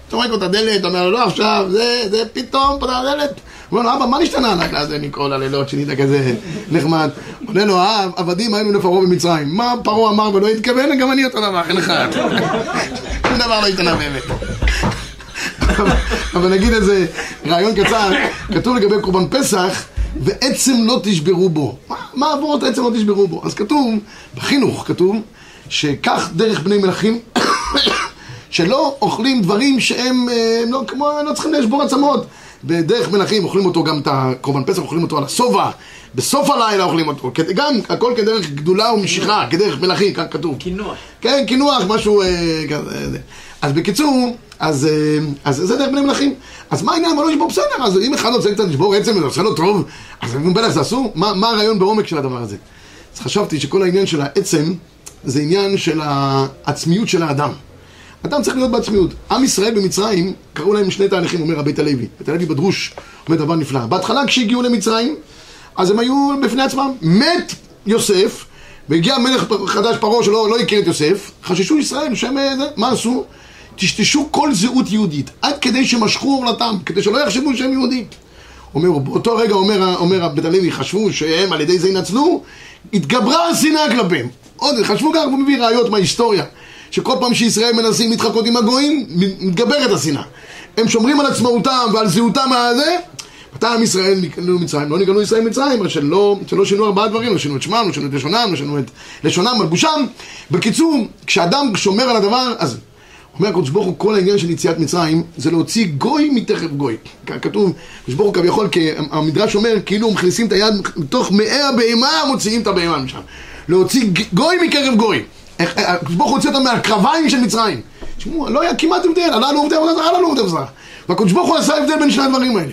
טורק לו את הדלת, אומר לו, לא עכשיו, זה, זה פתאום, פתח הדלת. הוא אומר לו, אבא, מה נשתנה הלילה הזה מכל הלילות שנהיית כזה נחמד? עונה לו, האב, עבדים היינו לפרעה במצרים. מה פרעה אמר ולא התכוון, גם אני אותו דבר, אין אחד. שום דבר לא השתנה באמת. אבל נגיד איזה רעיון קצר, כתוב לגבי קורבן פסח, ועצם לא תשברו בו. מה- מה עבורות עצם לא תשברו בו? אז כתוב, בחינוך כתוב, שכך דרך בני מלכים, שלא אוכלים דברים שהם אה, הם לא, כמו, הם לא צריכים לשבור עצמות. בדרך מלכים אוכלים אותו גם את הקורבן פסח, אוכלים אותו על השובע, בסוף הלילה אוכלים אותו, גם הכל כדרך גדולה ומשיכה, כדרך מלכים, כך כתוב. קינוח. כן, קינוח, משהו אה, כזה. אז בקיצור, אז, אה, אז זה דרך בני מלכים. אז מה העניין? מה לא לשבור בסדר? אז אם אחד רוצה קצת לשבור עצם וזה עושה לו טוב, אז בטח זה אסור? מה, מה הרעיון בעומק של הדבר הזה? אז חשבתי שכל העניין של העצם זה עניין של העצמיות של האדם. אדם צריך להיות בעצמיות. עם ישראל במצרים, קראו להם שני תהליכים, אומר הבית הלוי. בית הלוי בדרוש אומר דבר נפלא. בהתחלה כשהגיעו למצרים, אז הם היו בפני עצמם, מת יוסף, והגיע מלך חדש פרעה שלא לא הכיר את יוסף, חששו ישראל, שם זה, מה עשו? טשטשו כל זהות יהודית, עד כדי שמשכו עורלתם, כדי שלא יחשבו שהם יהודים. אומר, באותו רגע אומר, אומר בית הלוי, חשבו שהם על ידי זה ינצלו, התגברה השנאה כלפיהם. עוד, חשבו ככה, הוא מביא ראיות מההיסטוריה, שכל פעם שישראל מנסים להתחקות עם הגויים, מתגברת השנאה. הם שומרים על עצמאותם ועל זהותם מהזה, מתי עם ישראל נגאלו מצרים? לא נגאלו ישראל מצרים, שלא, שלא שינו ארבעה דברים, לא שינו את שמם, לא שינו את לשונם, לא שינו את לשונם, מלבושם. בקיצור, כשאדם שומר על הדבר, אז אומר הקדוש ברוך הוא, כל העניין של יציאת מצרים זה להוציא גוי מתכף גוי. כתוב, הקדוש ברוך הוא כביכול, המדרש אומר, כאילו מכניסים את היד מתוך מאי הבהמה, מוציאים את הבהמה משם. להוציא גוי מקרב גוי. הקדוש ברוך הוא הוציא אותם מהקרביים של מצרים. תשמעו, לא היה כמעט הבדל, הללו עובדי עבודה זרה, הללו עובדי זרה. והקדוש ברוך הוא עשה הבדל בין שני הדברים האלה.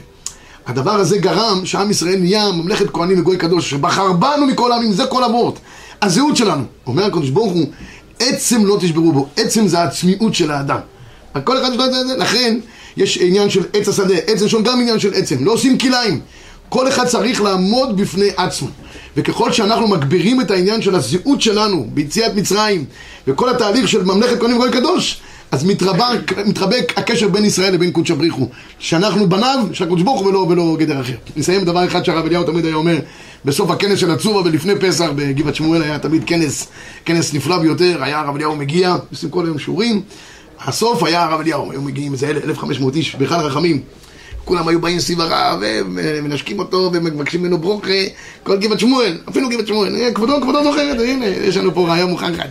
הדבר הזה גרם שעם ישראל נהיה ממלכת כהנים וגוי קדוש, שבחר בנו מכל העמים, זה כל אבות. הזהות שלנו. אומר הקדוש ברוך הוא, עצם לא תשברו בו, עצם זה הצמיעות של האדם. כל אחד יש לו את זה, לכן יש עניין של עץ השדה, עץ לשון גם עניין של עצם, לא עושים כליים. כל אחד צריך לעמוד בפני עצמו. וככל שאנחנו מגבירים את העניין של הזהות שלנו ביציאת מצרים וכל התהליך של ממלכת כהנים וגוי קדוש, אז מתרבק, מתרבק הקשר בין ישראל לבין קודש הבריחו שאנחנו בניו של הקודש ברוך הוא ולא, ולא גדר אחר. נסיים דבר אחד שהרב אליהו תמיד היה אומר בסוף הכנס של הצובה ולפני פסח בגבעת שמואל היה תמיד כנס, כנס נפלא ביותר, היה הרב אליהו מגיע, עושים כל היום שיעורים. הסוף היה הרב אליהו, היו מגיעים איזה 1,500 איש, בכלל רחמים כולם היו באים סביב הרב ומנשקים אותו ומבקשים ממנו ברוכה כל גבעת שמואל, אפילו גבעת שמואל, כבודו, כבודו זוכרת, הנה, יש לנו פה רעיון מוכן כאן.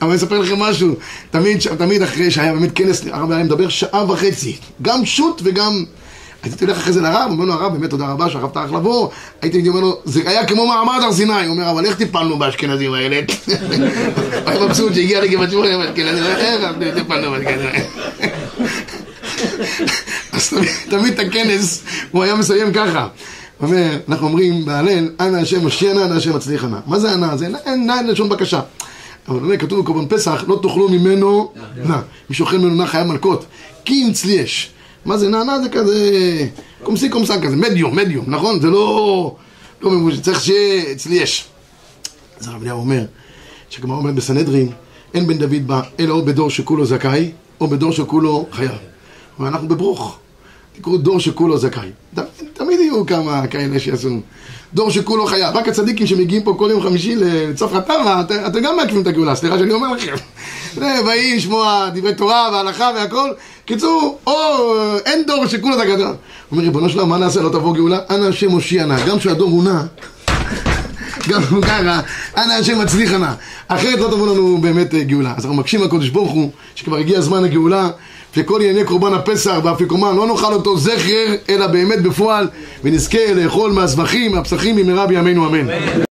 אבל אני אספר לכם משהו, תמיד, תמיד אחרי שהיה באמת כנס, הרב היה מדבר שעה וחצי, גם שו"ת וגם... הייתי הולך אחרי זה לרב, אומר לו הרב, באמת תודה רבה שהרב טרח לבוא, הייתי אומר לו, זה היה כמו מעמד הר סיני, הוא אומר, אבל איך טיפלנו באשכנזים האלה? הוא היה מבסוט שהגיע לגבעת שמואל, באשכנזים האלה, איך טיפלנו באשכנזים האלה? אז תמיד את הכנס, הוא היה מסיים ככה. הוא אומר, אנחנו אומרים בהלל, אנא השם הושיענה, אנא השם הצליחנה. מה זה אנא? זה נא לשון בקשה. אבל באמת כתוב בקורבן פסח, לא תאכלו ממנו נא. מי שאוכל ממנו נא חייב מלקות. כי אם צלי יש. מה זה נע? נע זה כזה קומסי קומסה כזה, מדיום, מדיום, נכון? זה לא... לא ממש, צריך שיהיה אצלי יש. אז הרב אליהו אומר, שכמו אומר בסנהדרין, אין בן דוד בא, אלא או בדור שכולו זכאי, או בדור שכולו חייב. ואנחנו בברוך. תקראו דור שכולו זכאי. תמיד יהיו כמה כאלה שיעשו. דור שכולו חייב. רק הצדיקים שמגיעים פה כל יום חמישי לצפרא טבא, אתם גם מעכבים את הגאולה, סליחה שאני אומר לכם. באים לשמוע דברי תורה והלכה והכל. קיצור, או אין דור שכולו זכאי. הוא אומר, ריבונו שלום, מה נעשה? לא תבוא גאולה? אנא השם הושיע נא. גם כשהדור הוא נע. גם ככה, אנא השם מצליחה נא. אחרת לא תבוא לנו באמת גאולה. אז אנחנו מקשים לקדוש ברוך הוא, שכבר הגיע זמן הגאולה. וכל ענייני קורבן הפסח והאפיקומן לא נאכל אותו זכר אלא באמת בפועל ונזכה לאכול מהזבחים, מהפסחים במהרה בימינו אמן